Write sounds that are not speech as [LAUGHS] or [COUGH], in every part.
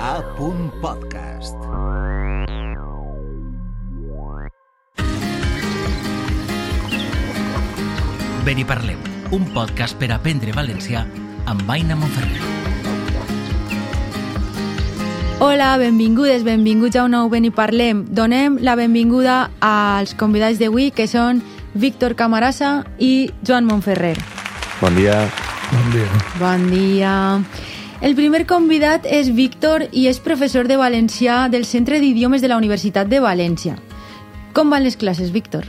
A. Podcast. Ben i parlem, un podcast per aprendre valencià amb Aina Monferrer. Hola, benvingudes, benvinguts a un nou Ben i Parlem. Donem la benvinguda als convidats d'avui, que són Víctor Camarasa i Joan Monferrer. Bon dia. Bon dia. Bon dia. El primer convidat és Víctor i és professor de valencià del Centre d'Idiomes de la Universitat de València. Com van les classes, Víctor?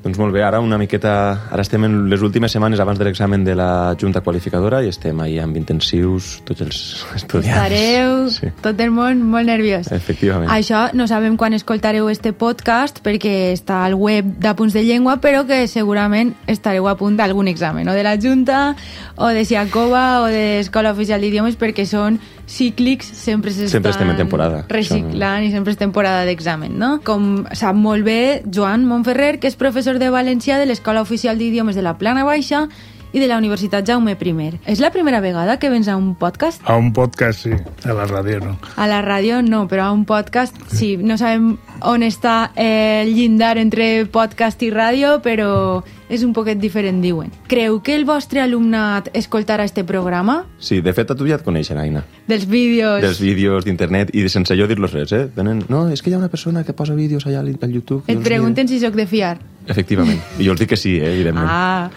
Doncs molt bé, ara una miqueta... Ara estem en les últimes setmanes abans de l'examen de la Junta Qualificadora i estem ahí amb intensius, tots els [LAUGHS] estudiants. Estareu Sí, tot el món molt nerviós. efectivament. Això no sabem quan escoltareu este podcast perquè està al web d'Apunts de Llengua, però que segurament estareu a punt d'algun examen, o de la Junta, o de Siacova, o de Escola Oficial d'Idiomes, perquè són cíclics, sempre s'estan Sempre estem en temporada. reciclant i sempre és temporada d'examen, no? Com sap molt bé Joan Montferrer, que és professor de valencià de l'Escola Oficial d'Idiomes de la Plana Baixa i de la Universitat Jaume I. És la primera vegada que vens a un podcast? A un podcast sí, a la ràdio no. A la ràdio no, però a un podcast sí. No sabem on està eh, el llindar entre podcast i ràdio, però és un poquet diferent, diuen. Creu que el vostre alumnat escoltarà este programa? Sí, de fet, a tu ja et coneixen, Aina. Dels vídeos... Dels vídeos d'internet i sense jo dir-los res, eh? Venen, no, és que hi ha una persona que posa vídeos allà al al YouTube. Et pregunten si sóc de fiar. Efectivament. I jo els dic que sí, eh, evidentment. Ah,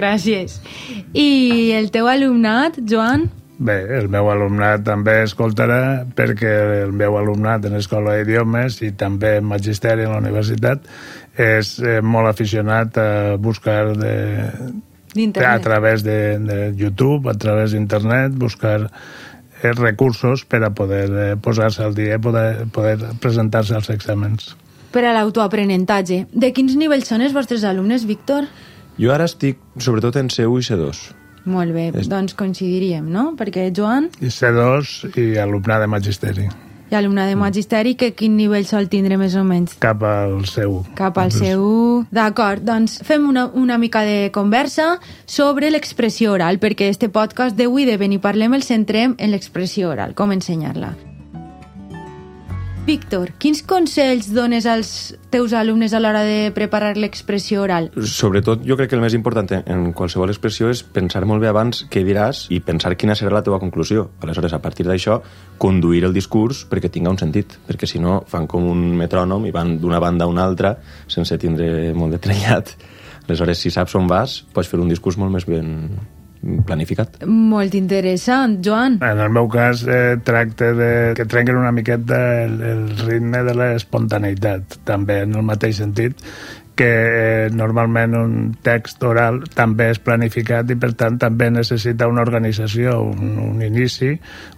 gràcies. I el teu alumnat, Joan? Bé, el meu alumnat també escoltarà perquè el meu alumnat en Escola d'Idiomes i també en Magisteri en la universitat és eh, molt aficionat a buscar de, a través de, de YouTube, a través d'internet, buscar eh, recursos per a poder eh, posar-se al dia poder, poder presentar-se als exàmens. Per a l'autoaprenentatge. De quins nivells són els vostres alumnes, Víctor? Jo ara estic, sobretot, en C1 i C2. Molt bé, És- doncs coincidiríem, no? Perquè Joan I C2 i alumnat de Magisteri, i alumnat de magisteri, que quin nivell sol tindre més o menys? cap al seu. Cap al seu... D'acord, doncs fem una, una mica de conversa sobre l'expressió oral, perquè este podcast d'avui de Ben i Parlem el centrem en l'expressió oral, com ensenyar-la. Víctor, quins consells dones als teus alumnes a l'hora de preparar l'expressió oral? Sobretot, jo crec que el més important en- qualsevol expressió és pensar molt bé abans què diràs i pensar quina serà la teva conclusió. Aleshores, a partir d'això, conduir el discurs perquè tinga un sentit, perquè si no fan com un metrònom i van d'una banda a una altra sense tindre molt de trellat. Aleshores, si saps on vas, pots fer un discurs molt més ben planificat. Molt interessant, Joan. En el meu cas, eh, tracta de que trenquen una miqueta el, el ritme de l'espontaneïtat, també en el mateix sentit que eh, normalment un text oral també és planificat i per tant també necessita una organització, un, un inici,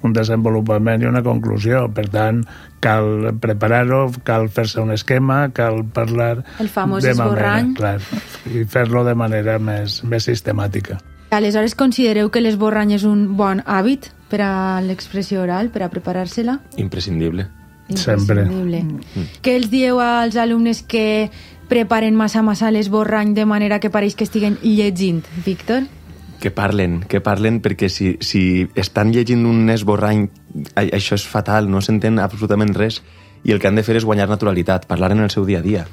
un desenvolupament i una conclusió. Per tant, cal preparar-ho, cal fer-se un esquema, cal parlar... El famós de esborrany. Manera, clar, I fer-lo de manera més, més sistemàtica. Aleshores, considereu que l'esborrany és un bon hàbit per a l'expressió oral, per a preparar-se-la? Imprescindible. Sempre. Imprescindible. Què els dieu als alumnes que preparen massa massa l'esborrany de manera que pareix que estiguen llegint, Víctor? Que parlen, que parlen, perquè si, si estan llegint un esborrany, això és fatal, no s'entén absolutament res, i el que han de fer és guanyar naturalitat, parlar en el seu dia a dia.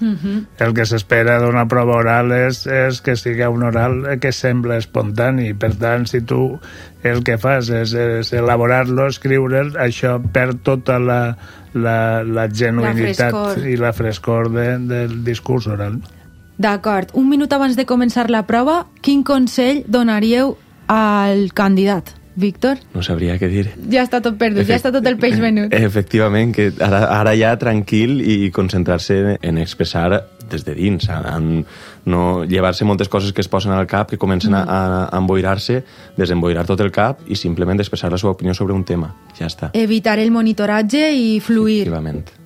El que s'espera d'una prova oral és, és que sigui un oral que sembla espontani. Per tant, si tu el que fas és, és elaborar-lo, escriure'l, això perd tota la, la, la genuïnitat frescor. i la frescor de, del discurs oral. D'acord. Un minut abans de començar la prova, quin consell donaríeu al candidat? Víctor? No sabria què dir. Ja està tot perdut, ja està tot el peix venut. Efectivament, que ara, ara ja tranquil i concentrar-se en expressar des de dins, en no llevar-se moltes coses que es posen al cap, que comencen a, a, a emboirar-se, desemboirar tot el cap i simplement expressar la seva opinió sobre un tema. Ja està. Evitar el monitoratge i fluir. Efectivament.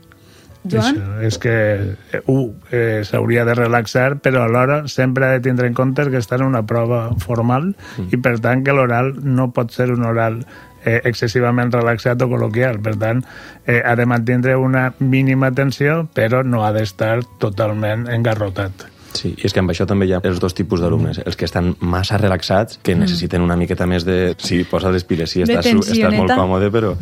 Joan? Això és que eh, un eh, s'hauria de relaxar, però alhora sempre ha de tindre en compte que està en una prova formal mm. i per tant que l'oral no pot ser un oral eh, excessivament relaxat o col·loquial. Per tant, eh, ha de mantindre una mínima tensió, però no ha d'estar totalment engarrotat. Sí, i és que amb això també hi ha els dos tipus d'alumnes. Els que estan massa relaxats, que necessiten una miqueta més de... Sí, posa les piles, sí, estàs, estàs molt còmode, però...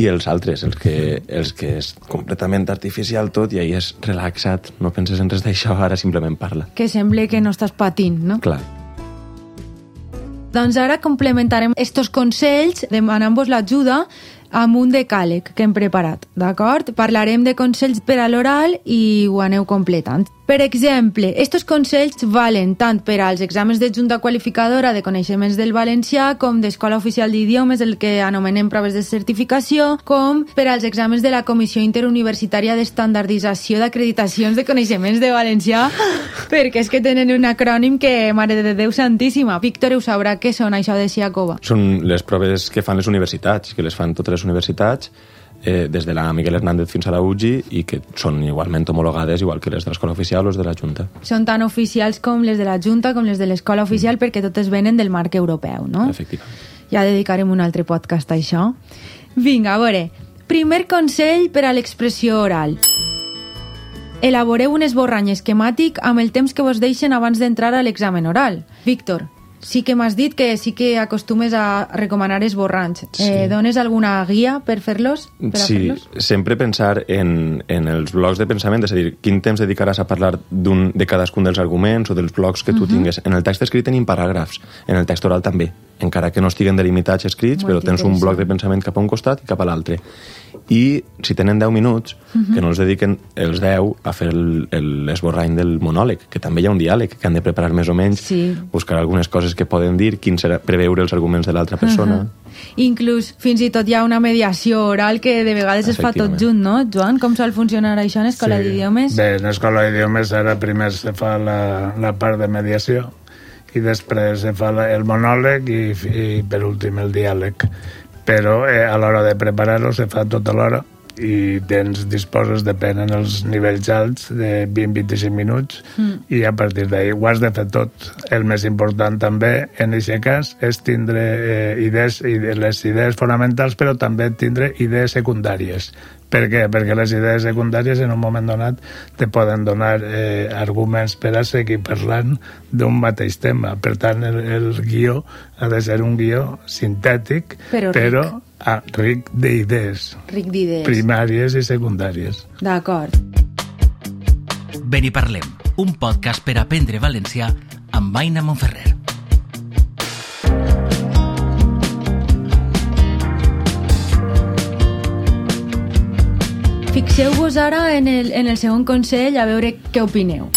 I els altres, els que, els que és completament artificial tot i ahí és relaxat, no penses en res d'això, ara simplement parla. Que sembla que no estàs patint, no? Clar. Doncs ara complementarem estos consells demanant-vos l'ajuda amb un decàleg que hem preparat, d'acord? Parlarem de consells per a l'oral i ho aneu completant. Per exemple, estos consells valen tant per als exàmens de Junta Qualificadora de Coneixements del Valencià com d'Escola Oficial d'Idiomes, el que anomenem proves de certificació, com per als exàmens de la Comissió Interuniversitària d'Estandardització d'Acreditacions de Coneixements de Valencià, [LAUGHS] perquè és que tenen un acrònim que, mare de Déu santíssima, Víctor ho sabrà què són això de Siacova. Són les proves que fan les universitats, que les fan totes les universitats, eh, des de la Miguel Hernández fins a la UGI i que són igualment homologades igual que les de l'escola oficial o les de la Junta. Són tan oficials com les de la Junta com les de l'escola oficial mm. perquè totes venen del marc europeu, no? Efectivament. Ja dedicarem un altre podcast a això. Vinga, a veure. Primer consell per a l'expressió oral. Elaboreu un esborrany esquemàtic amb el temps que vos deixen abans d'entrar a l'examen oral. Víctor, sí que m'has dit que sí que acostumes a recomanar esborranys. Sí. Eh, dones alguna guia per fer-los? Per sí, fer sempre pensar en, en els blocs de pensament, és a dir, quin temps dedicaràs a parlar de cadascun dels arguments o dels blocs que tu uh -huh. tingues. En el text escrit tenim paràgrafs, en el text oral també, encara que no estiguen delimitats escrits, Molt però tens un bloc de pensament cap a un costat i cap a l'altre i si tenen 10 minuts, uh -huh. que no els dediquen els 10 a fer l'esborrany del monòleg, que també hi ha un diàleg que han de preparar més o menys, sí. buscar algunes coses que poden dir, quin serà, preveure els arguments de l'altra persona... Uh -huh. Inclús, fins i tot hi ha una mediació oral que de vegades es fa tot junt, no, Joan? Com sol funcionar això en Escola sí. d'Idiomes? Bé, en Escola d'Idiomes ara primer se fa la, la part de mediació i després se fa la, el monòleg i, i per últim el diàleg però eh, a l'hora de preparar-lo se fa tota l'hora i tens, disposes, depenen els nivells alts, de 20-25 minuts, mm. i a partir d'ahir ho has de fer tot. El més important també, en aquest cas, és tindre eh, idees, les idees fonamentals, però també tindre idees secundàries. Per què? Perquè les idees secundàries en un moment donat te poden donar eh, arguments per a seguir parlant d'un mateix tema. Per tant, el, el guió ha de ser un guió sintètic, però, però ah, ric d'idees. Ric d'idees. Primàries i secundàries. D'acord. Ben i parlem, un podcast per aprendre valencià amb Maina Monferrer. Fixeu-vos ara en el, en el segon consell a veure què opineu.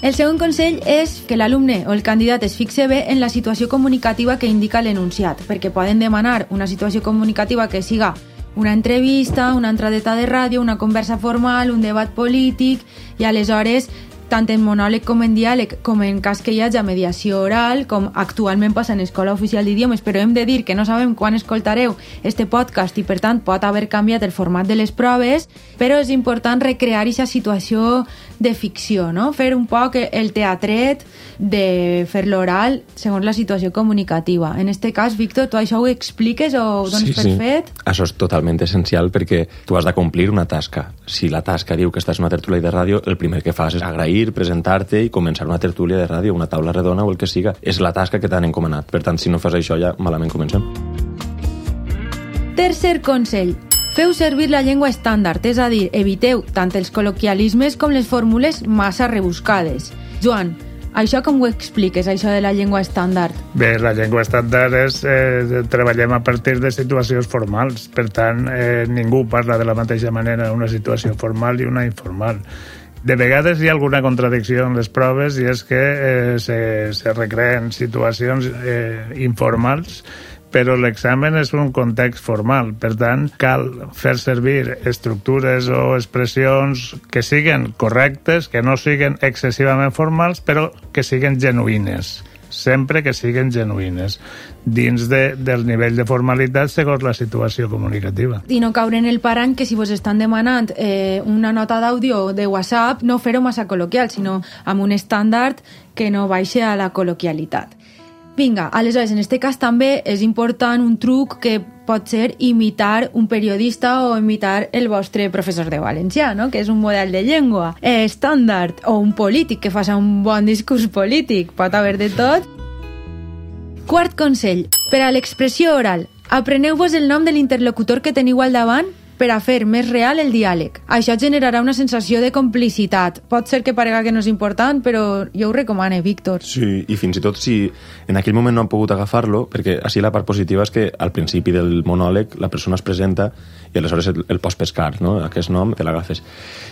El segon consell és que l'alumne o el candidat es fixe bé en la situació comunicativa que indica l'enunciat, perquè poden demanar una situació comunicativa que siga una entrevista, una entradeta de ràdio, una conversa formal, un debat polític, i aleshores tant en monòleg com en diàleg, com en cas que hi hagi mediació oral, com actualment passa en Escola Oficial d'Idiomes, però hem de dir que no sabem quan escoltareu este podcast i per tant pot haver canviat el format de les proves, però és important recrear aquesta situació de ficció, no? fer un poc el teatret de fer l'oral segons la situació comunicativa. En este cas, Víctor, tu això ho expliques o ho dones sí, per sí. fet? Això és totalment essencial perquè tu has de complir una tasca. Si la tasca diu que estàs en una tertúlia de ràdio, el primer que fas és agrair, presentar-te i començar una tertúlia de ràdio, una taula redona o el que siga. És la tasca que t'han encomanat. Per tant, si no fas això, ja malament comencem. Tercer consell. Feu servir la llengua estàndard, és a dir, eviteu tant els col·loquialismes com les fórmules massa rebuscades. Joan, això com ho expliques, això de la llengua estàndard? Bé, la llengua estàndard és... Eh, treballem a partir de situacions formals. Per tant, eh, ningú parla de la mateixa manera una situació formal i una informal. De vegades hi ha alguna contradicció en les proves i és que eh, se, se recreen situacions eh, informals però l'examen és un context formal. Per tant, cal fer servir estructures o expressions que siguen correctes, que no siguen excessivament formals, però que siguen genuïnes sempre que siguen genuïnes dins de, del nivell de formalitat segons la situació comunicativa. I no caure en el parany que si vos estan demanant eh, una nota d'àudio de WhatsApp no fer-ho massa col·loquial, sinó amb un estàndard que no baixe a la col·loquialitat. Vinga, aleshores, en aquest cas també és important un truc que pot ser imitar un periodista o imitar el vostre professor de valencià, no? que és un model de llengua eh, estàndard, o un polític que faci un bon discurs polític, pot haver de tot. Quart consell, per a l'expressió oral, Apreneu-vos el nom de l'interlocutor que teniu al davant per a fer més real el diàleg. Això generarà una sensació de complicitat. Pot ser que parega que no és important, però jo ho recomano, Víctor. Sí, i fins i tot si en aquell moment no han pogut agafar-lo, perquè així la part positiva és que al principi del monòleg la persona es presenta i aleshores el, el pots pescar, no? aquest nom te l'agafes.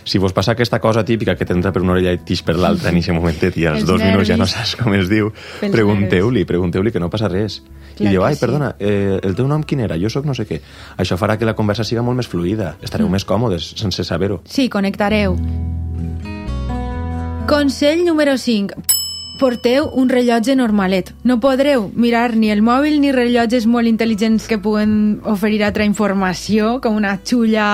Si vos passa aquesta cosa típica que t'entra per una orella i tix per l'altra en aquest momentet i als dos minuts ja no nervis. saps com es diu, pregunteu-li, pregunteu-li que no passa res. Clar I diu, ai, sí. perdona, eh, el teu nom quin era? Jo sóc no sé què. Això farà que la conversa siga molt més fluida, estareu Mm. més còmodes sense saber-ho. Sí, connectareu. Consell número 5. Porteu un rellotge normalet. No podreu mirar ni el mòbil ni rellotges molt intel·ligents que puguen oferir altra informació, com una xulla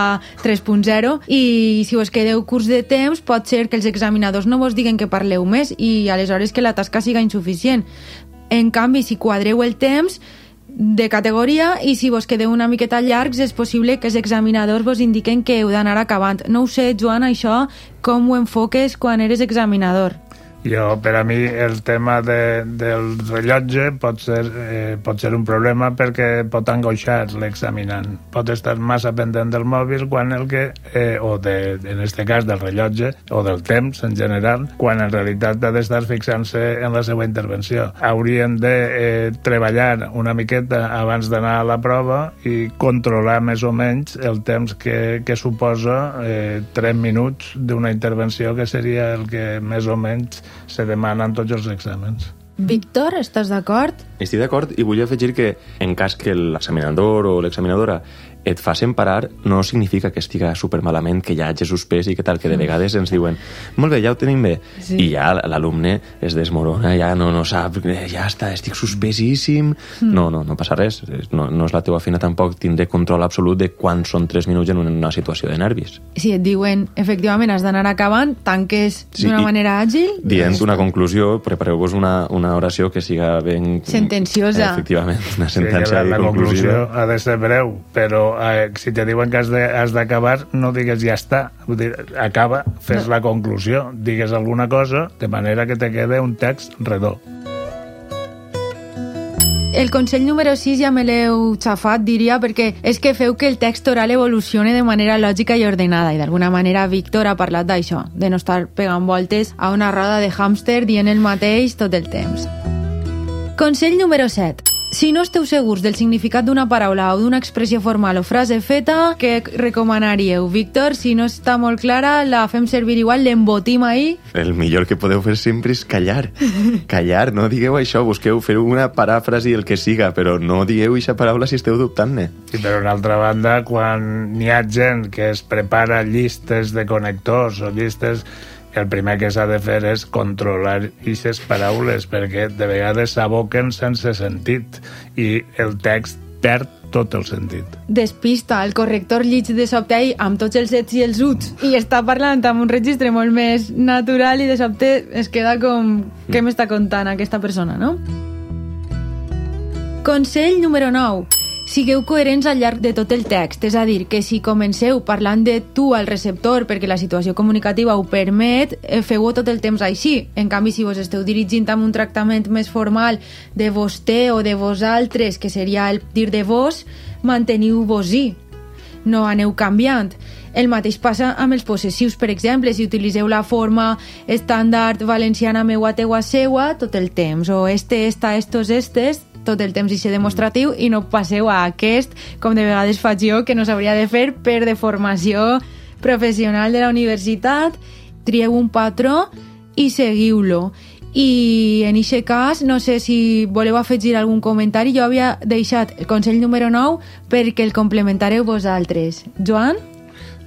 3.0, i si us quedeu curts de temps, pot ser que els examinadors no vos diguen que parleu més i aleshores que la tasca siga insuficient. En canvi, si quadreu el temps, de categoria i si vos quedeu una miqueta llargs és possible que els examinadors vos indiquen que heu d'anar acabant. No ho sé, Joan, això com ho enfoques quan eres examinador? Jo, per a mi, el tema de, del rellotge pot ser, eh, pot ser un problema perquè pot angoixar l'examinant. Pot estar massa pendent del mòbil quan el que, eh, o de, en este cas del rellotge, o del temps en general, quan en realitat ha d'estar fixant-se en la seva intervenció. Haurien de eh, treballar una miqueta abans d'anar a la prova i controlar més o menys el temps que, que suposa eh, 3 minuts d'una intervenció que seria el que més o menys se demana en tots els exàmens. Víctor, estàs d'acord? Estic d'acord i vull afegir que en cas que l'examinador o l'examinadora et facin parar no significa que estiga supermalament, que ja hagi suspès i que tal, que de vegades ens diuen molt bé, ja ho tenim bé, Sí. i ja l'alumne es desmorona, ja no, no sap, eh, ja està, estic suspesíssim. No, no, no passa res, no, no és la teua feina tampoc tindre control absolut de quan són 3 minuts en una situació de nervis. Si et diuen, efectivament, has d'anar acabant, tanques Sí, d'una manera àgil... Dient una conclusió, prepareu-vos una, una oració que siga ben... Sentenciosa. Efectivament, una Sí, sentència la, la conclusiva. conclusió ha de ser breu, però eh, si te diuen que has d'acabar, no digues ja està. Vull dir, acaba, fes la conclusió, digues alguna cosa, de manera que te quede un text redó. El consell número 6 ja me l'heu xafat, diria, perquè és que feu que el text oral evolucione de manera lògica i ordenada, i d'alguna manera Víctor ha parlat d'això, de no estar pegant voltes a una roda de hàmster dient el mateix tot el temps. Consell número 7. Si no esteu segurs del significat d'una paraula o d'una expressió formal o frase feta, què recomanaríeu? Víctor, si no està molt clara, la fem servir igual, l'embotim ahí El millor que podeu fer sempre és callar. [LAUGHS] Callar, no digueu això, busqueu fer una paràfrasi, el que siga, però no digueu aquesta paraula si esteu dubtant-ne. I per una altra banda, quan n'hi ha gent que es prepara llistes de connectors o llistes el primer que s'ha de fer és controlar aquestes paraules perquè de vegades s'aboquen sense sentit i el text perd tot el sentit. despista, el corrector llig de sobte amb tots els ets i els uts i està parlant amb un registre molt més natural i de sobte es queda com què m'està contant aquesta persona, no? Consell número 9. Sigueu coherents al llarg de tot el text, és a dir, que si comenceu parlant de tu al receptor perquè la situació comunicativa ho permet, eh, feu-ho tot el temps així. En canvi, si vos esteu dirigint amb un tractament més formal de vostè o de vosaltres, que seria el dir de vos, manteniu-vos-hi no aneu canviant. El mateix passa amb els possessius, per exemple, si utilitzeu la forma estàndard valenciana meua, teua, seua, tot el temps, o este, esta, estos, estes, tot el temps i ser demostratiu i no passeu a aquest, com de vegades faig jo, que no s'hauria de fer per de formació professional de la universitat. Trieu un patró i seguiu-lo. I en aquest cas, no sé si voleu afegir algun comentari, jo havia deixat el consell número 9 perquè el complementareu vosaltres. Joan?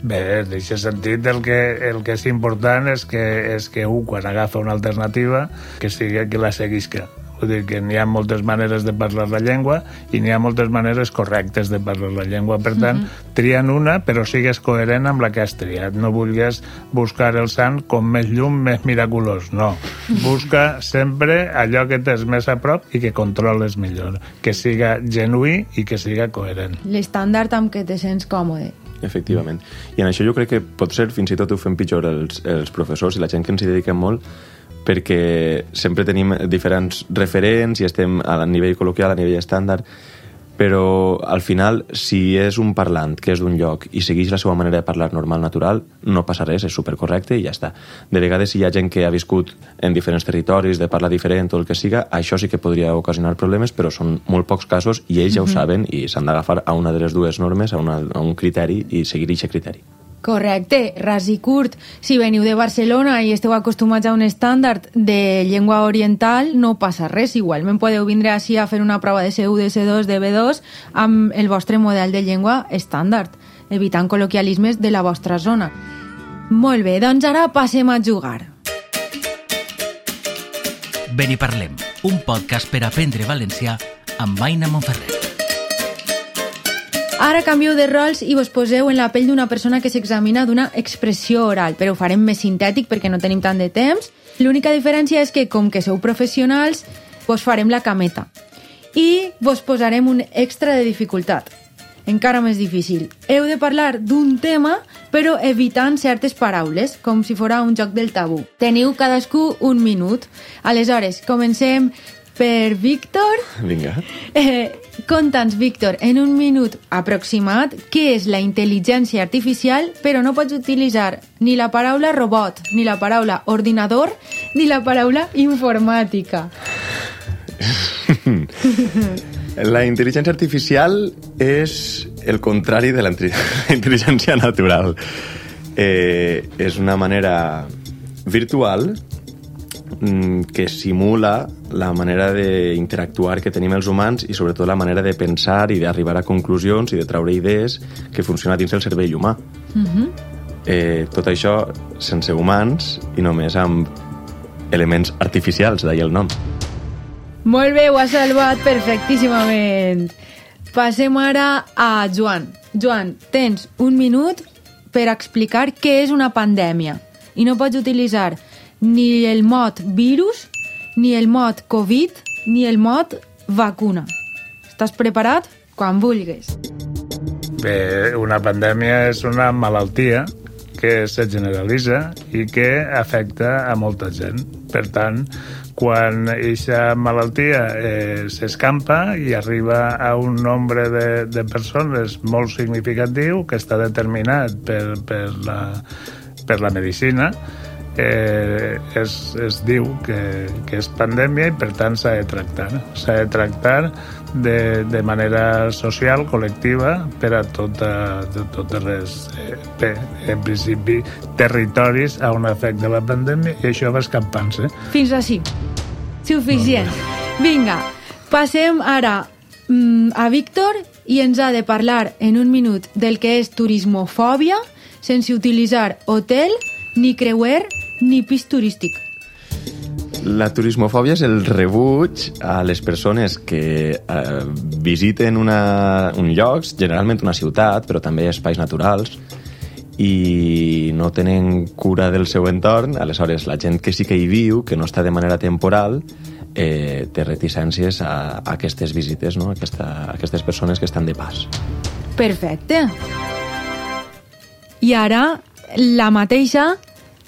Bé, en aquest sentit el que, el que és important és que, és que un, quan agafa una alternativa, que sigui qui la seguisca. Vull dir que n'hi ha moltes maneres de parlar la llengua i n'hi ha moltes maneres correctes de parlar la llengua. Per tant, mm -hmm. tria'n una, però sigues coherent amb la que has triat. No vulguis buscar el sant com més llum, més miraculós. No. [LAUGHS] Busca sempre allò que tens més a prop i que controles millor. Que siga genuí i que siga coherent. L'estàndard amb què te sents còmode. Efectivament. I en això jo crec que pot ser fins i tot ho fem pitjor els, els professors i la gent que ens hi dediquem molt perquè sempre tenim diferents referents i estem a nivell col·loquial, a nivell estàndard, però al final, si és un parlant que és d'un lloc i segueix la seva manera de parlar normal, natural, no passa res, és supercorrecte i ja està. De vegades, si hi ha gent que ha viscut en diferents territoris, de parla diferent o el que siga, això sí que podria ocasionar problemes, però són molt pocs casos i ells ja ho saben i s'han d'agafar a una de les dues normes, a, una, a un criteri i seguir aquest criteri. Correcte, ras i curt. Si veniu de Barcelona i esteu acostumats a un estàndard de llengua oriental, no passa res. Igualment podeu vindre així a fer una prova de C1, de C2, de B2 amb el vostre model de llengua estàndard, evitant col·loquialismes de la vostra zona. Molt bé, doncs ara passem a jugar. Ben i parlem, un podcast per aprendre valencià amb Aina Monferrer. Ara canvieu de rols i vos poseu en la pell d'una persona que s'examina d'una expressió oral, però ho farem més sintètic perquè no tenim tant de temps. L'única diferència és que, com que sou professionals, vos farem la cameta. I vos posarem un extra de dificultat. Encara més difícil. Heu de parlar d'un tema, però evitant certes paraules, com si fora un joc del tabú. Teniu cadascú un minut. Aleshores, comencem per Víctor. Vinga. Eh, Conta'ns, Víctor, en un minut aproximat, què és la intel·ligència artificial, però no pots utilitzar ni la paraula robot, ni la paraula ordinador, ni la paraula informàtica. La intel·ligència artificial és el contrari de la [LAUGHS] intel·ligència natural. Eh, és una manera virtual que simula la manera d'interactuar que tenim els humans i sobretot la manera de pensar i d'arribar a conclusions i de treure idees que funciona dins el cervell humà. eh, tot això sense humans i només amb elements artificials, d'ahir el nom. Molt bé, ho has salvat perfectíssimament. Passem ara a Joan. Joan, tens un minut per explicar què és una pandèmia. I no pots utilitzar ni el mot virus, ni el mot Covid, ni el mot vacuna. Estàs preparat? Quan vulguis. Bé, una pandèmia és una malaltia que se generalitza i que afecta a molta gent. Per tant, quan aquesta malaltia eh, s'escampa i arriba a un nombre de, de persones molt significatiu que està determinat per, per, la, per la medicina, eh, es, es diu que, que és pandèmia i per tant s'ha de tractar. S'ha de tractar de, de manera social, col·lectiva, per a tota, de totes les, eh, bé, en principi, territoris a on afecta la pandèmia i això va escampant-se. Fins així. Suficient. Vinga, passem ara mm, a Víctor i ens ha de parlar en un minut del que és turismofòbia sense utilitzar hotel, ni creuer, ni pis turístic. La turismofòbia és el rebuig a les persones que eh, visiten una, un lloc, generalment una ciutat, però també espais naturals, i no tenen cura del seu entorn, aleshores la gent que sí que hi viu, que no està de manera temporal, eh, té reticències a, a aquestes visites, no? a, aquesta, a aquestes persones que estan de pas. Perfecte. I ara, la mateixa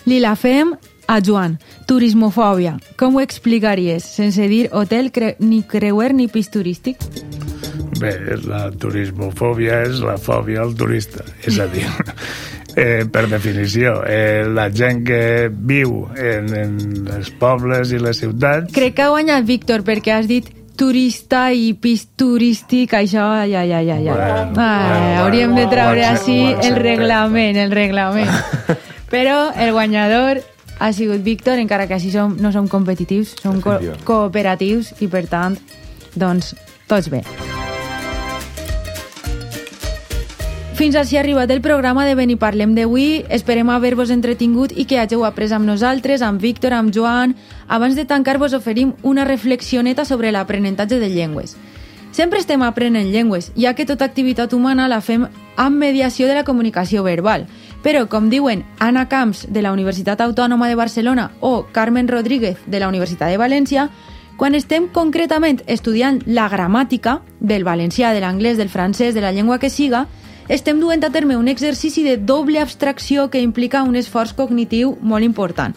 li la fem a Joan. Turismofòbia. Com ho explicaries? Sense dir hotel, cre ni creuer, ni pis turístic? Bé, la turismofòbia és la fòbia al turista, és a dir, [LAUGHS] eh, per definició, eh, la gent que viu en, en els pobles i les ciutats Crec que ha guanyat Víctor perquè has dit turista i pis turístic, això, ja, ja, ja, ja. Bueno, bueno, hauríem bueno, de treure així ho el reglament, el reglament. [LAUGHS] Però el guanyador ha sigut Víctor, encara que així som, no som competitius, som co cooperatius i, per tant, doncs, tots bé. Fins així ha arribat el programa de Beni Parlem d'avui. Esperem haver-vos entretingut i que hàgiu après amb nosaltres, amb Víctor, amb Joan. Abans de tancar vos oferim una reflexioneta sobre l'aprenentatge de llengües. Sempre estem aprenent llengües, ja que tota activitat humana la fem amb mediació de la comunicació verbal. Però, com diuen Anna Camps, de la Universitat Autònoma de Barcelona, o Carmen Rodríguez, de la Universitat de València, quan estem concretament estudiant la gramàtica del valencià, de l'anglès, del francès, de la llengua que siga, estem duent a terme un exercici de doble abstracció que implica un esforç cognitiu molt important.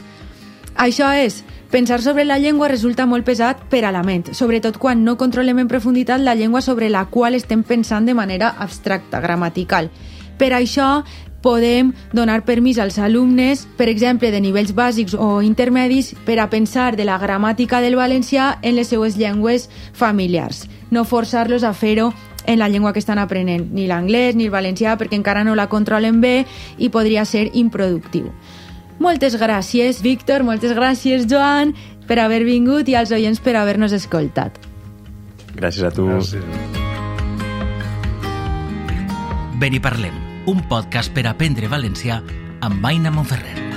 Això és Pensar sobre la llengua resulta molt pesat per a la ment, sobretot quan no controlem en profunditat la llengua sobre la qual estem pensant de manera abstracta, gramatical. Per això, podem donar permís als alumnes, per exemple, de nivells bàsics o intermedis, per a pensar de la gramàtica del valencià en les seues llengües familiars. No forçar-los a fer-ho en la llengua que estan aprenent, ni l'anglès ni el valencià, perquè encara no la controlen bé i podria ser improductiu. Moltes gràcies, Víctor, moltes gràcies, Joan, per haver vingut i als oients per haver-nos escoltat. Gràcies a tu. Gràcies. Ben i parlem, un podcast per aprendre valencià amb Aina Monferrer.